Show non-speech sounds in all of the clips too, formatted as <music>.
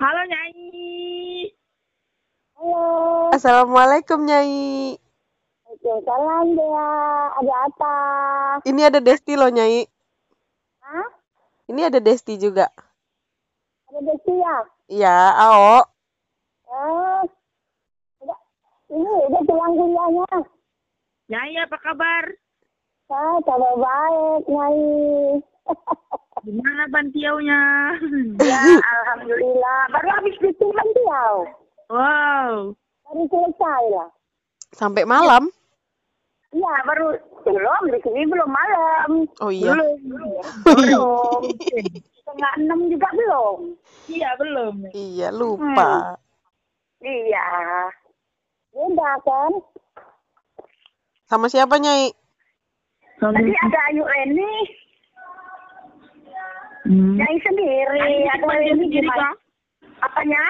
Halo Nyai. Halo. Assalamualaikum Nyai. Waalaikumsalam Dea. Ada apa? Ini ada Desti loh Nyai. Hah? Ini ada Desti juga. Ada Desi ya? Iya, Ao. Eh, udah, ini udah pulang kuliahnya. Nyai apa kabar? Ah, kabar baik, Nyai. <laughs> Gimana bantiaunya? <laughs> ya, Alhamdulillah. Baru habis bikin bantiau. wow. Baru selesai lah. Sampai malam. Iya, baru belum di sini belum malam. Oh iya. Belum. <laughs> Belum. Setengah enam juga belum. Iya belum. Iya, lupa. Iya. Udah kan? Sama siapa Nyai? Tadi ada Ayu Reni, Hmm. Nyai sendiri. Reni sendiri gimana? Apanya?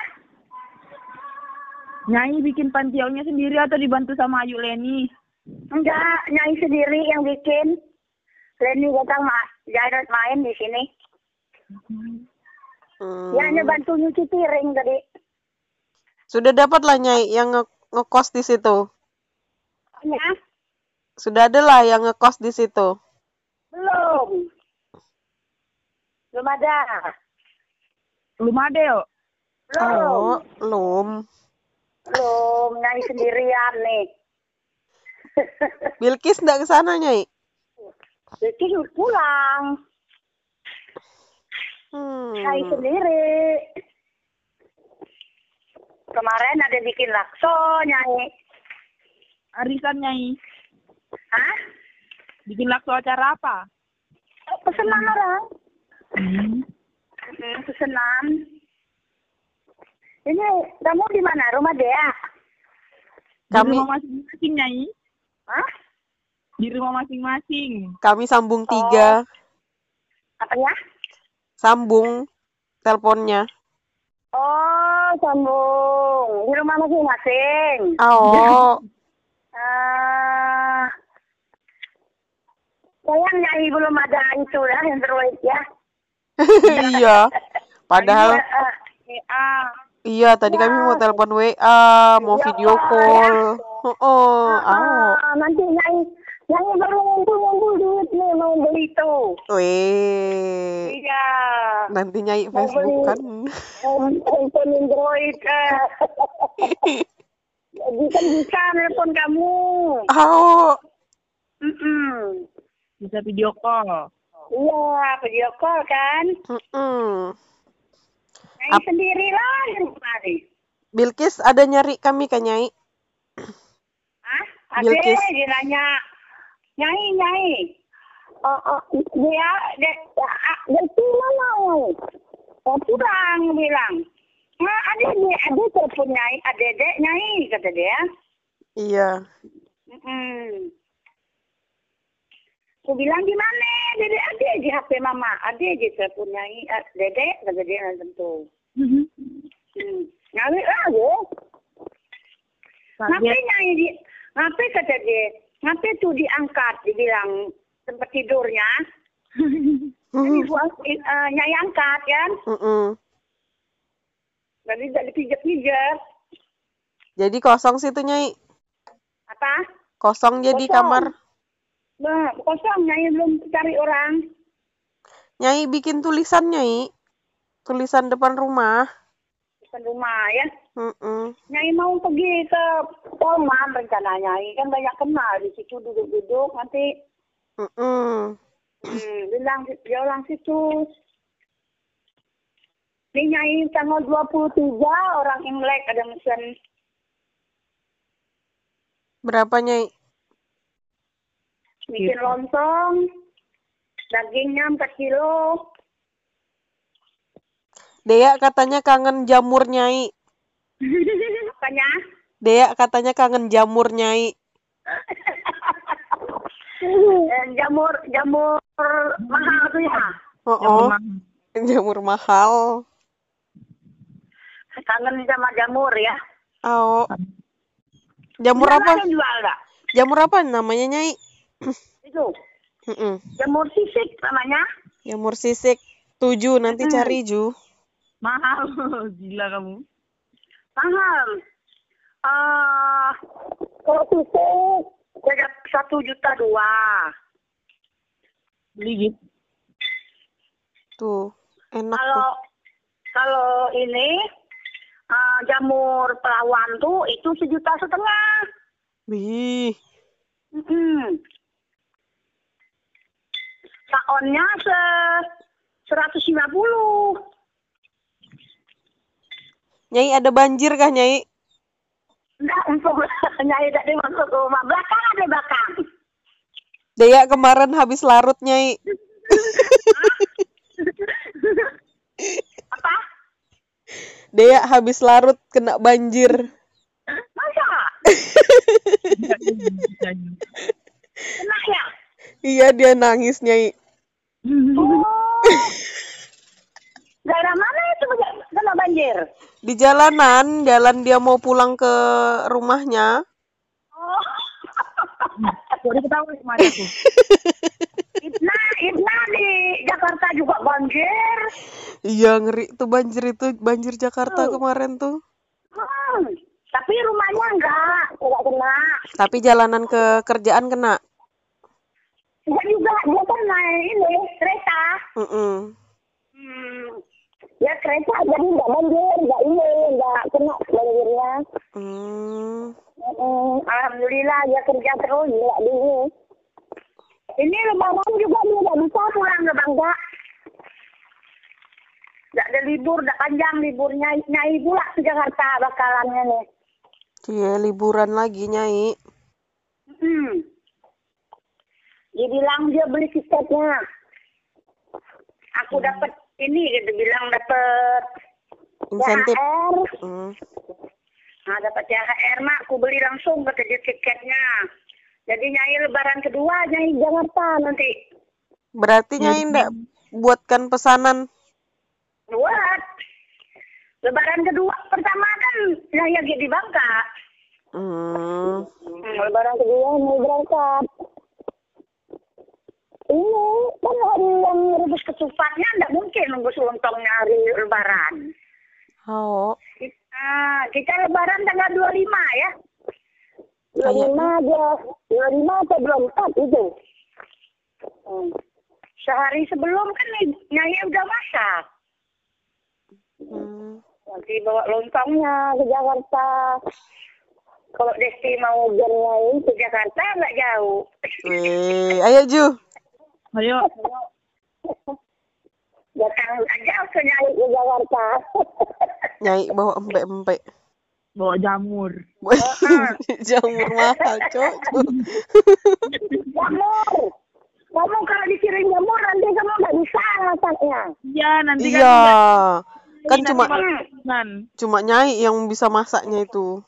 Nyai bikin pantiaunya sendiri atau dibantu sama Ayu Leni? Enggak, Nyai sendiri yang bikin. Reni datang ma Jarod main di sini. Hmm. Ya hanya bantu nyuci piring tadi. Sudah dapat lah Nyai yang nge ngekos di situ. Ya, Sudah ada lah yang ngekos di situ. belum. Belum ada. Belum ada yuk. Belum. Oh, belum. Belum. Nyai sendirian nih. Bilkis enggak ke sana Nyai? Jadi pulang. Hmm. Nyai sendiri. Kemarin ada bikin lakso, Nyai. Arisan Nyai. Hah? Bikin lakso acara apa? Eh, Pesanan orang. Hmm. Hmm, pesanan. Ini kamu di mana? Rumah Dea? Di Kami rumah masing-masing Nyai. Hah? Di rumah masing-masing. kami sambung tiga. Apa ya? Sambung teleponnya. Oh, sambung. Di rumah masing-masing. Oh, Ah, <laughs> sayang Nyai belum ada itu ya, Android ya. <laughs> iya. Padahal Eh, WA. iya tadi kami mau telepon WA, mau Ya video call. Oh, oh, oh. ah, nanti Nyai, Nyai baru ngumpul-ngumpul duit nih mau beli itu. Weh. Iya. Nanti nyai Mau Facebook beli. kan. Hand- Handphone Android. Eh. bisa bisa nelpon kamu. Oh, Mm-mm. Bisa video call. Iya, video call kan. mm-mm. Nyai sendiri lah di rumah nih. Bilkis ada nyari kami kan nyai? Hah? Ade, Bilkis. dia nanya. Nyai, nyai. Oh, oh, dia, dia, ah, dia itu mana? Oh, pulang, bilang. Nah, ada dia, ada telepon nyai, ada dek nyai, kata dia. Iya. Mm-mm. Aku bilang di mana? Dede ada di HP mama, ada di telepon nyai, Ah, dede, kata dia tentu. Hmm. Nyari aja. Ngapain Kaget. nyai di, ngapain kata dia, ngapain tuh diangkat, dibilang tempat tidurnya. Jadi buat uh, nyai angkat kan, Mm-mm. jadi jadi pijat-pijat. Jadi kosong situ nyai. Apa? Kosong jadi Kosong. kamar. Nah, kosong nyai belum cari orang. Nyai bikin tulisan nyai. Tulisan depan rumah. Bukan rumah ya. Mm-mm. Nyai mau pergi ke Polman rencana Nyai kan banyak kenal di situ duduk-duduk nanti Mm-mm. hmm, bilang dia ulang situ. Ini Nyai tanggal 23 orang Imlek ada mesen Berapa nyai? Bikin lontong dagingnya 4 kilo Dea katanya kangen jamur nyai. <laughs> apanya Dea katanya kangen jamur nyai. <laughs> Eh, jamur jamur mahal tuh ya Oh, oh. <laughs> jamur mahal. kangen sama jamur ya Oh. Jamur apa? jual Jamur apa namanya nyai? Itu Mm-mm. jamur sisik namanya Jamur sisik tujuh nanti Mm-mm. cari ju. Mahal. <laughs> Gila kamu. Mahal. Ah, kalau susu saya satu juta dua. Beli gitu. Tuh, enak tuh. Kalau kalau ini ah, jamur pelawan tuh itu sejuta setengah. Wih, Hmm. Saonnya se 150. Nyai ada banjir kah, Nyai? Enggak, untuk <laughs> nyai tadi masuk ke rumah belakang ada belakang. Dea kemarin habis larut, Nyai. <laughs> Apa? Dea habis larut kena banjir. Masa? <laughs> Kena ya? Iya, dia nangis, Nyai. Oh. Daerah mana itu kena banjir? Di jalanan, jalan dia mau pulang ke rumahnya. Oh. <laughs> Udah ketawa kemarin aku. Itna, Itna di Jakarta juga banjir. Iya, ngeri tuh banjir itu, banjir Jakarta Oh. kemarin tuh. Hmm. Tapi rumahnya enggak, enggak kena. Tapi jalanan ke kerjaan kena. Enggak juga, dia kan naik ini, kereta. Mm-mm. Hmm. Ya kereta jadi enggak banjir, enggak ini, enggak kena banjirnya. Hmm. Hmm, Alhamdulillah dia kerja terus, enggak di ini. Lebaran juga dia enggak bisa pulang ke Bangga. Enggak ada libur, enggak panjang liburnya. Nyai pula ke Jakarta bakalannya nih. Iya, liburan lagi, Nyai. Hmm. Dia bilang dia beli tiketnya. Aku dapat ini, dia bilang dapat Insentif. THR. Hmm. Nah, dapat THR mak, aku beli langsung kata dia tiketnya. Jadi nyai lebaran kedua nyai Jakarta nanti. Berarti Nyai ndak buatkan pesanan. Buat. Lebaran kedua pertama kan nyai lagi di Bangka. Hmm. Hmm, lebaran kedua mau berangkat. Ini kan hari yang rebus ketupatnya enggak mungkin nunggu selontongnya hari lebaran. Oh. Ah, kita lebaran tanggal 25 ya. 25 aja. 25 atau 24 itu. Hmm. Sehari sebelum kan Nyai udah masak. Hmm. Nanti bawa lontongnya ke Jakarta. Kalau Desti mau Nyai ke Jakarta nggak jauh. Wih, ayo Ju. Ayo. Datang aja ke Nyai ke Jakarta. Nyai bawa empek-empek. Bawa jamur. <laughs> Jamur mahal, Cok. Jamur. Kamu kalau dikirim jamur nanti kamu nggak bisa masaknya. Iya, nanti kan Iya. Kan cuma cuma Nyai yang bisa masaknya itu.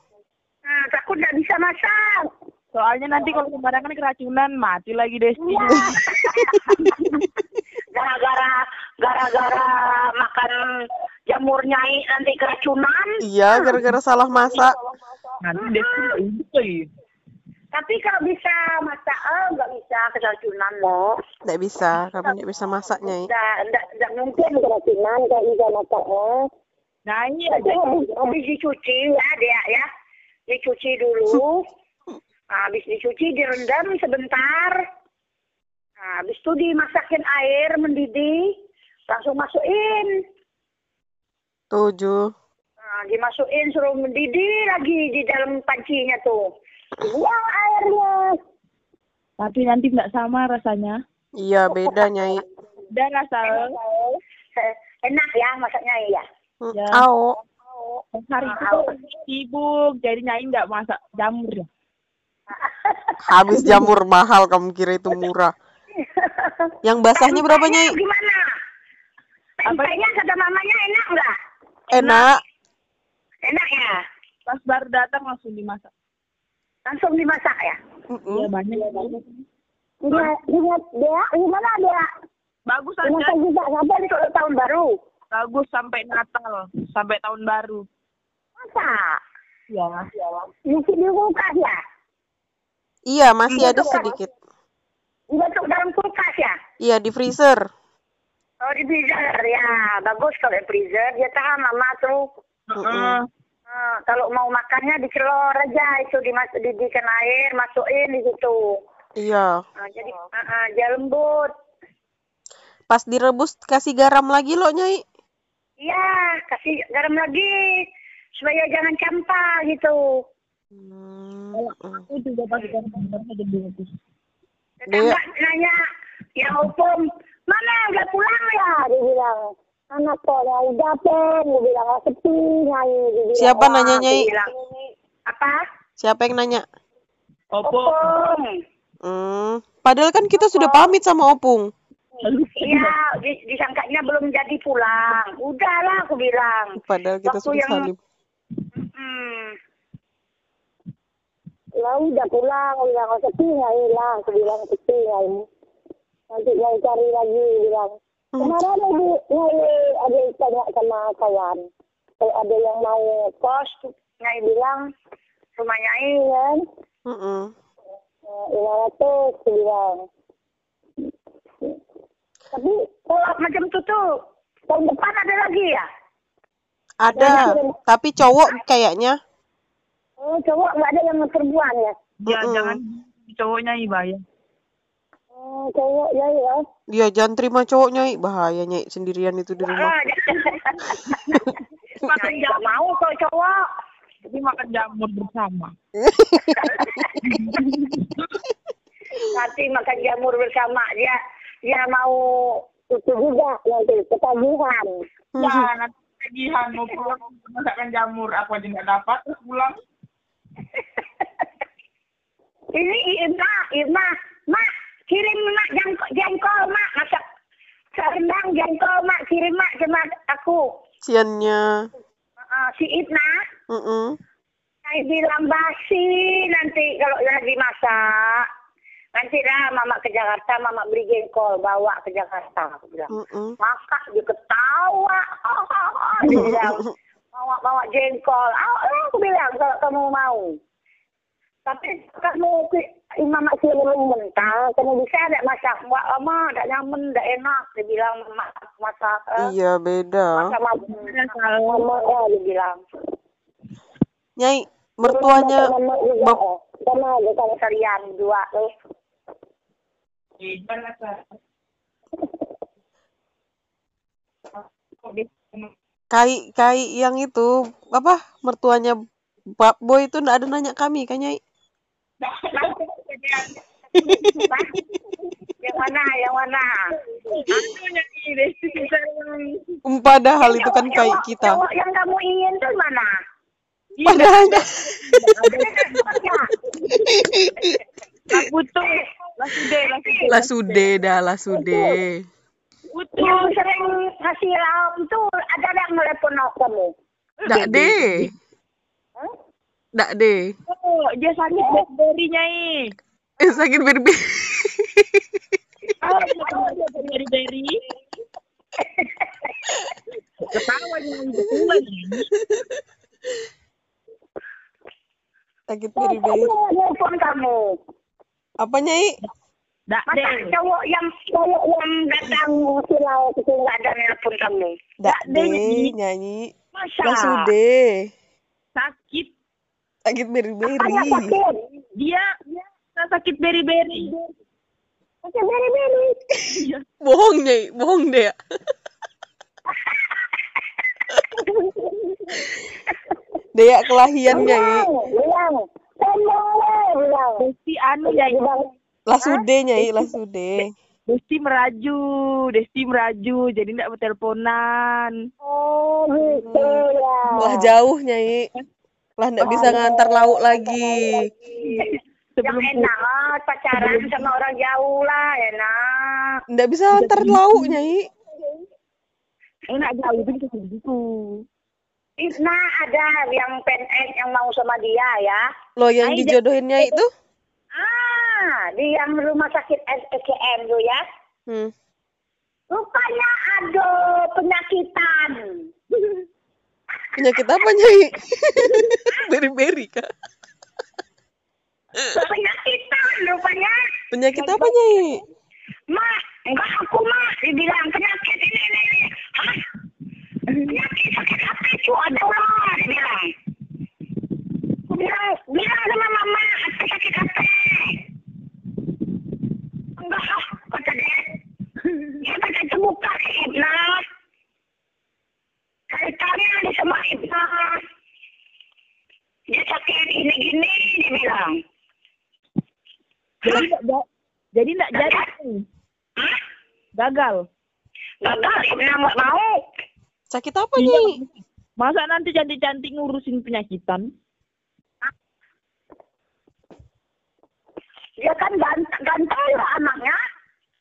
Nah, takut nggak bisa masak. Soalnya nanti kalau sembarangan keracunan mati lagi Desti. Iya. <laughs> Gara-gara gara-gara makan jamur nyai nanti keracunan. Iya, gara-gara salah masak. Nanti Desti uy. Tapi kalau bisa masak, eh, nggak bisa keracunan loh. Nggak bisa, kamu nggak bisa masak, Nyai. Nggak, nggak, nggak mungkin keracunan kalau bisa masaknya. Nah, ada habis, habis dicuci ya dia ya. Dicuci dulu. <laughs> Habis dicuci direndam sebentar. Nah, habis itu dimasakin air mendidih. Langsung masukin. Tujuh. Nah, dimasukin suruh mendidih lagi di dalam pancinya tuh. Buang airnya. tapi nanti nggak sama rasanya. Iya, beda, Nyai. Dan asal <laughs> Eh, Enak ya masaknya ya. Ya. Ao. hari itu tuh sibuk, jadi Nyai nggak masak jamur ya. Habis jamur mahal, kamu kira itu murah. Yang basahnya berapa, Nyai? Gimana? Tempenya kata mamanya enak nggak? Enak. Enak ya? Pas baru datang langsung dimasak. Langsung dimasak ya? Mm-mm. Ya banyak. Dia, dia, dia, gimana dia? Bagus aja. juga sampai untuk tahun baru. Bagus sampai Natal, sampai tahun baru. Masa? Ya. Masih di kulkas ya? Iya, masih ada sedikit. Dimasuk dalam kulkas ya? Iya, di freezer. Oh di freezer ya, bagus kalau di freezer dia tahan lama tuh. Ah, kalau mau makannya dicelor aja itu dimas didikan air, masukin di situ. Iya. Ah, jadi ah, ah, dia lembut. Pas direbus kasih garam lagi lo, Nyai. Iya, kasih garam lagi supaya jangan campur gitu. Hmm. Aku juga pas gambar ada bagus. Tetangga nanya, ya opung, mana udah pulang ya? Dia bilang, anak kok ya udah pen, dia bilang sepi nyai. Bilang, Siapa nanya, Nyai? bilang, apa? Siapa yang nanya? Opung. Hmm. Padahal kan kita sudah pamit sama Opung. Iya, di- disangkanya belum jadi pulang. Udahlah, aku bilang. Padahal kita Waktu sudah yang- salim. Lah udah pulang, bilang oh, sepi nyai lah, aku bilang sepi nyai. Nanti nyai cari lagi, bilang. Kemarin ibu nyai ada yang tanya sama kawan. Kalau ada yang mau kos, nyai bilang rumah nyai kan. Mm-mm. Lima ratus, bilang. Tapi kalau macam itu tuh, tahun depan ada lagi ya? Ada, tapi cowok kayaknya. Oh, cowok nggak ada yang perempuan ya? Ya Mm-mm. jangan cowoknya ibaya. Oh, cowok ya ya. Dia jangan terima cowok, Nyai. Bahaya, Nyai. Sendirian itu di rumah. Ah, <laughs> Makan nggak mau kalau cowok. Tapi makan jamur bersama. <laughs> Nanti makan jamur bersama dia dia mau itu juga nanti ketagihan. Ya nanti tagihan mau pulang masakan jamur aku aja nggak dapat terus pulang. Ini Irma, Irma, mak kirim mak jengkol, jengkol mak masak rendang jengkol mak kirim mak sama aku. Siannya. Si Irma, Mm-mm. saya bilang basi nanti kalau lagi masak. Nanti dah mama ke Jakarta, mama beli jengkol bawa ke Jakarta. Aku bilang. Mm-mm. Maka dia ketawa. <laughs> dia bilang, <laughs> bawa bawa jengkol. Ah, aku bilang kalau kamu mau. Tapi kamu imam masih belum mentah, kamu bisa ada masak. Wah, lama, tidak nyaman, tidak enak. Dia bilang masak masak. eh, Iya, beda. Masak mama, mama ya, dia bilang. Nyai, mertuanya Bap-. Sama aja kalau kalian dua. Eh. Eh. Kai Kai yang itu apa mertuanya Pak Boy itu ndak ada nanya kami kan Nyai? Yang mana, yang mana? Aku. Padahal itu kan cowok- kita. Yang kamu ingin tuh mana? Padahal Lah putus. Lah sudah, lah sudah. lah sude dah lah sude. Putus. Yang sering ngasih lauk tuh ada yang nelpon kamu. Ndak deh. Ndak deh. Oh, dia sakit dari nyai. Eh, sakit berbi. Oh, dari dari. Ketawa jangan betulan. sakit berbi. nelpon kamu. Apa Nyai? Dak deh. cowok yang cowok yang datang ngasih lauk itu nggak ada nelpon kamu. Ndak deh, nyanyi. Masa? Lah sude. Sakit. Sakit beri-beri. Dia dia sakit beri-beri. Sakit beri-beri. Iya. Bohong Nyai, bohong deh. ya. Dea kelahian Nyai. Bilang, bilang. Sombong deh, bilang. Desti anu nyai. Bilang, Lah sude Nyai, lah sude. Desti meraju, Desti meraju, jadi ndak berteleponan. Oh gitu ya. Lah jauh Nyai. Lah ndak bisa ngantar lauk lagi. Yang Sebelum enak ah, pacaran sama orang jauh lah enak. Ndak bisa antar lauk Nyai. enak jauh itu bisa segitu. Nah ada yang PNS yang mau sama dia ya. Lo yang dijodohin Nyai itu? Ah, di yang rumah sakit SPCM tuh ya. Hmm. Rupanya ada penyakitan. <laughs> Penyakit apa, Nyai? <laughs> Beri-beri, Kak. Penyakit rupanya. Penyakit apa, Nyai? Ma, enggak aku ma. dibilang penyakit ini ini. Penyakit sakit apa itu ada orang dibilang. Aku bilang, bilang sama mama, sakit hati. Jadi nggak ja- jadi nggak jadi. Hah? Gagal. Gagal, Ibna nggak mau. Sakit apa Iya. nih? Masa nanti cantik-cantik ngurusin penyakitan? Dia kan ganteng, ganteng lah anaknya.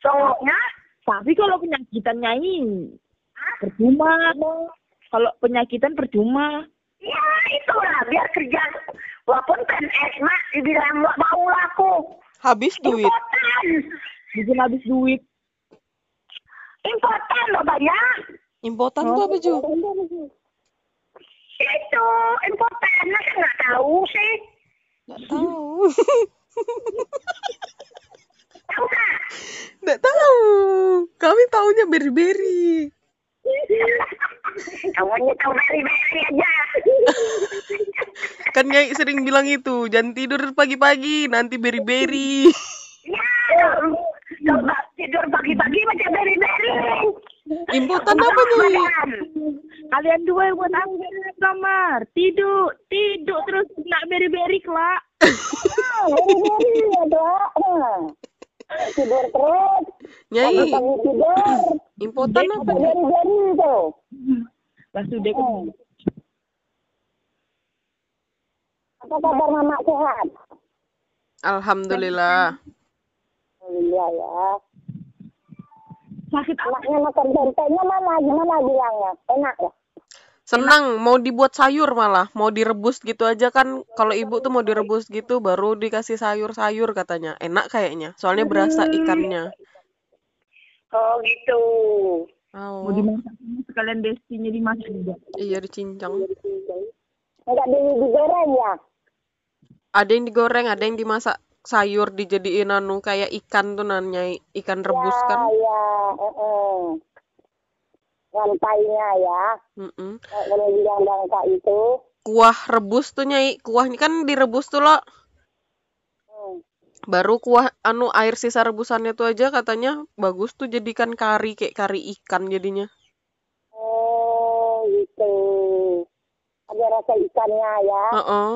Cowoknya. Tapi kalau penyakitan nyai percuma. Kalau penyakitan percuma. Ya itulah, biar kerja. Walaupun PNS, mak, dibilang nggak mau lah aku. Habis duit. Bikin habis duit. Importan loh banyak. Impotan tuh apa, Ju? Itu, importan. Masa nggak tahu sih. Nggak tahu. Tahu nggak? Nggak tahu. Kami taunya beri-beri. Kamunya tahu beri-beri aja. Kan Nyai sering bilang itu, jangan tidur pagi-pagi, nanti beri-beri. ya, coba tidur pagi-pagi macam beri-beri. Impotan apa, Nyai? Badan. Kalian dua yang buat aku di kamar. Tidur, tidur terus nak beri-beri kelak. <laughs> Tidur terus. Nyai, tidur. impotan apa? Beri-beri tuh. Lah sudah Hmm. Apa kabar mama sehat? Alhamdulillah. Alhamdulillah ya. sakit Anaknya makan tempenya mana? Gimana bilangnya? Enak ya? Senang, mau dibuat sayur malah, mau direbus gitu aja kan. Kalau ibu tuh mau direbus gitu, baru dikasih sayur-sayur katanya. Enak kayaknya, soalnya berasa ikannya. Oh gitu. mau Oh, dimasak sekalian destinya dimasak juga. iya dicincang. Enggak di digoreng ya? Ada yang digoreng, ada yang dimasak sayur dijadiin anu kayak ikan tuh nanya ikan rebus Ya, kan. ya. heeh. Rantainya ya. Mm-mm. Kalau bilang bangka itu. Kuah rebus tuh nyai, kuahnya kan direbus tuh loh. Hmm. Baru kuah anu air sisa rebusannya tuh aja katanya bagus tuh jadikan kari kayak kari ikan jadinya. Oh gitu. Ada rasa ikannya ya. Heeh.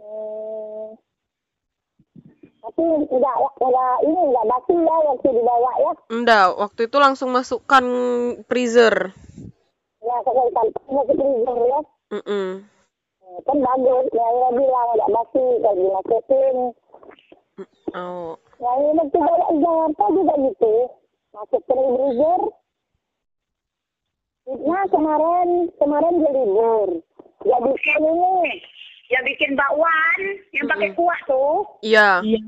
Hmm. Tapi enggak, enggak ini enggak basi ya waktu dibawa ya. Enggak, waktu itu langsung masukkan freezer. Ya, saya ikan ke freezer ya. Mm-mm. Hmm, Kan bagus, ya ya bilang enggak basi kalau dimasukin. Oh. Ya ini waktu bawa di Jakarta juga gitu. Masuk ke freezer. Nah kemarin, kemarin dia libur. Dia bikin ini, dia bikin bakwan yang pakai kuah tuh. Iya. Iya.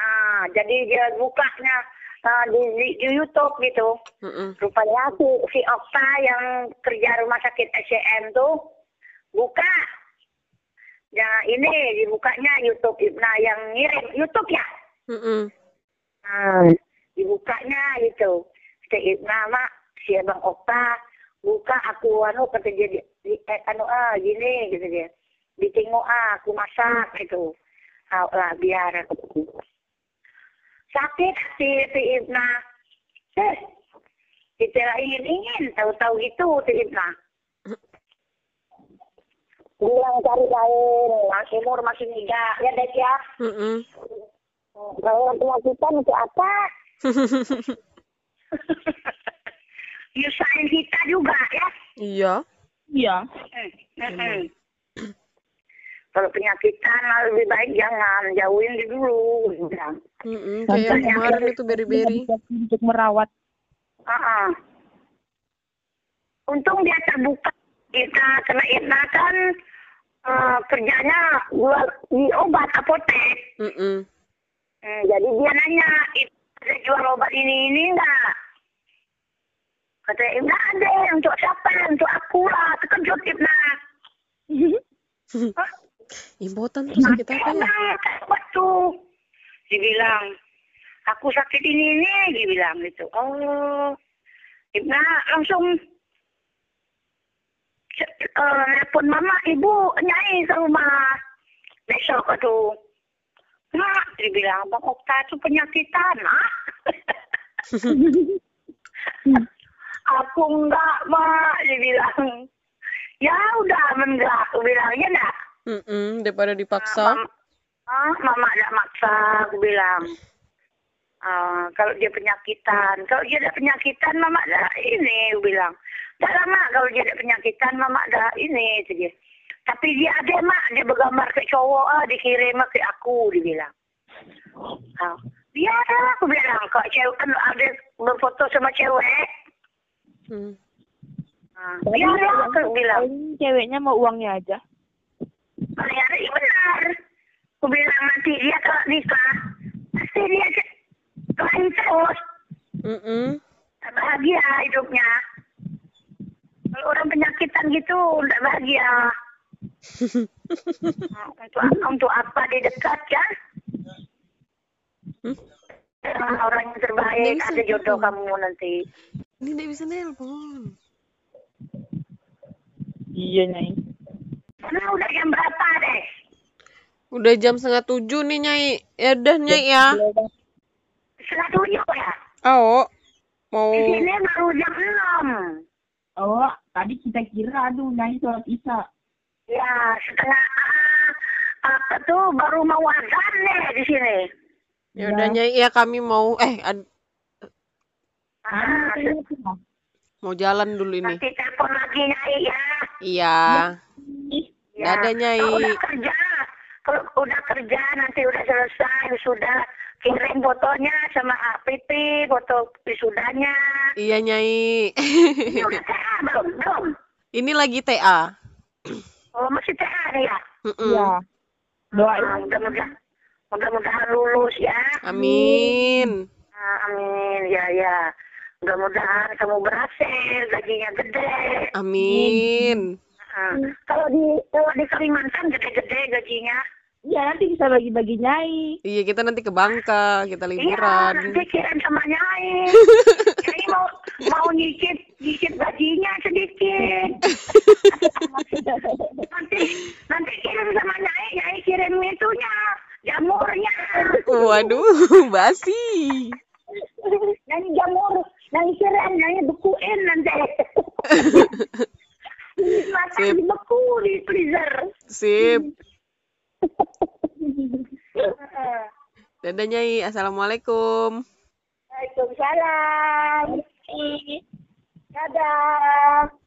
Ah, jadi dia bukanya ah, di, di, di YouTube gitu. Mm-mm. Rupanya si, si Okta yang kerja rumah sakit SCM tuh buka. Ya ini dibukanya YouTube Ibna yang ngirim YouTube ya. Mm-mm. Nah, dibukanya gitu. Si Ibna mak, si Abang Okta buka aku anu kata dia di, di, eh, anu ah gini gitu dia. Ditengok ah aku masak gitu. Ah, lah biar aku. Sakit si si Ibna. Eh, kita ingin ingin tahu-tahu itu si Ibna. Bilang cari lain, masih umur masih muda, ya Dek ya. Kalau penyakitan itu apa? <laughs> <laughs> Nyusahin kita juga ya. Iya. Iya. Hmm, hmm. Kalau penyakitan lebih baik jangan jauhin dulu. Bilang. Mm-mm. Kayak yang kemarin itu beri-beri. Untuk merawat. Ah, ah. Untung dia terbuka kita kena Irna kan eh, kerjanya jual di obat apotek. Mm-mm. Hmm, jadi dia nanya, "Itu ada jual obat ini ini enggak? Kata Ibna ada, untuk siapa? Untuk aku lah, terkejut Ibna. <laughs> Hah? Impotan tuh sakit apa ya? Apa tuh? Dia bilang, aku sakit ini ini, dia bilang gitu. Oh, Ibna langsung uh, mama ibu nyai ke rumah besok itu nak dia bilang bang Okta itu penyakitan ah <laughs> aku enggak mak dia bilang ya udah enggak aku bilang ya enggak Mm-mm, daripada dipaksa. Mam- ah, mama enggak maksa aku bilang. Ah, kalau dia penyakitan. Kalau dia ada penyakitan mama ada ini aku bilang. Tak lama kalau dia ada penyakitan mama ada ini itu dia. Tapi dia ada mak. Dia bergambar ke cowok ah dikirim ke aku dia bilang. Ah, biar aku bilang kok cewek kan ada berfoto sama cewek. Hmm. ah, biar aku bilang. Ceweknya mau uangnya aja. Bayar iya benar. Aku bilang nanti dia kalau nikah, pasti dia kelain terus. Mm-mm. Tak bahagia hidupnya. Kalau orang penyakitan gitu, tidak bahagia. <laughs> Untuk, untuk apa dia dekat ya? Hmm? Orang yang terbaik, Nggak ada jodoh kamu nanti. Ini tidak bisa nelpon. Iya nyai. Karena udah jam berapa deh? Udah jam setengah tujuh nih Nyai. Ya udah Nyai ya. Setengah tujuh ya? Oh, mau Di sini baru jam enam. Oh, tadi kita kira aduh nyai sholat isya. Ya, setengah ah, apa tuh baru mau azan deh di sini. ya udah Nyai ya kami mau eh ad- Ah, mau jalan dulu ini. nanti telepon lagi nyai ya. Iya. ya. Dadah, Nyai. Kalau udah kerja, kalau udah kerja nanti udah selesai sudah kirim fotonya sama APP, foto wisudanya. Iya Nyai. Ini udah TA belum? Belum. ini lagi TA. Oh masih TA nih ya. Mm-mm. Iya. Doain. Ah, mudah-mudahan mudah-mudahan lulus ya. Amin. Ah, amin ya ya. Mudah-mudahan kamu berhasil, gajinya gede. Amin. Ah, kalau di kalau di Kalimantan gede-gede gajinya. Iya nanti bisa bagi-bagi nyai. Iya kita nanti ke Bangka, kita Iya, liburan. nanti kirim sama Nyai. <laughs> Nyai mau mau nyicip nyicip gajinya sedikit. <laughs> nanti nanti kirim sama Nyai, Nyai kirim itunya, jamurnya. Waduh, basi. Nyai jamur, Nyai kirim, Nyai bekuin nanti. <laughs> Makan Sip. dibeku di freezer. Sip. <laughs> Dadah Nyai. Assalamualaikum. Waalaikumsalam. Dadah.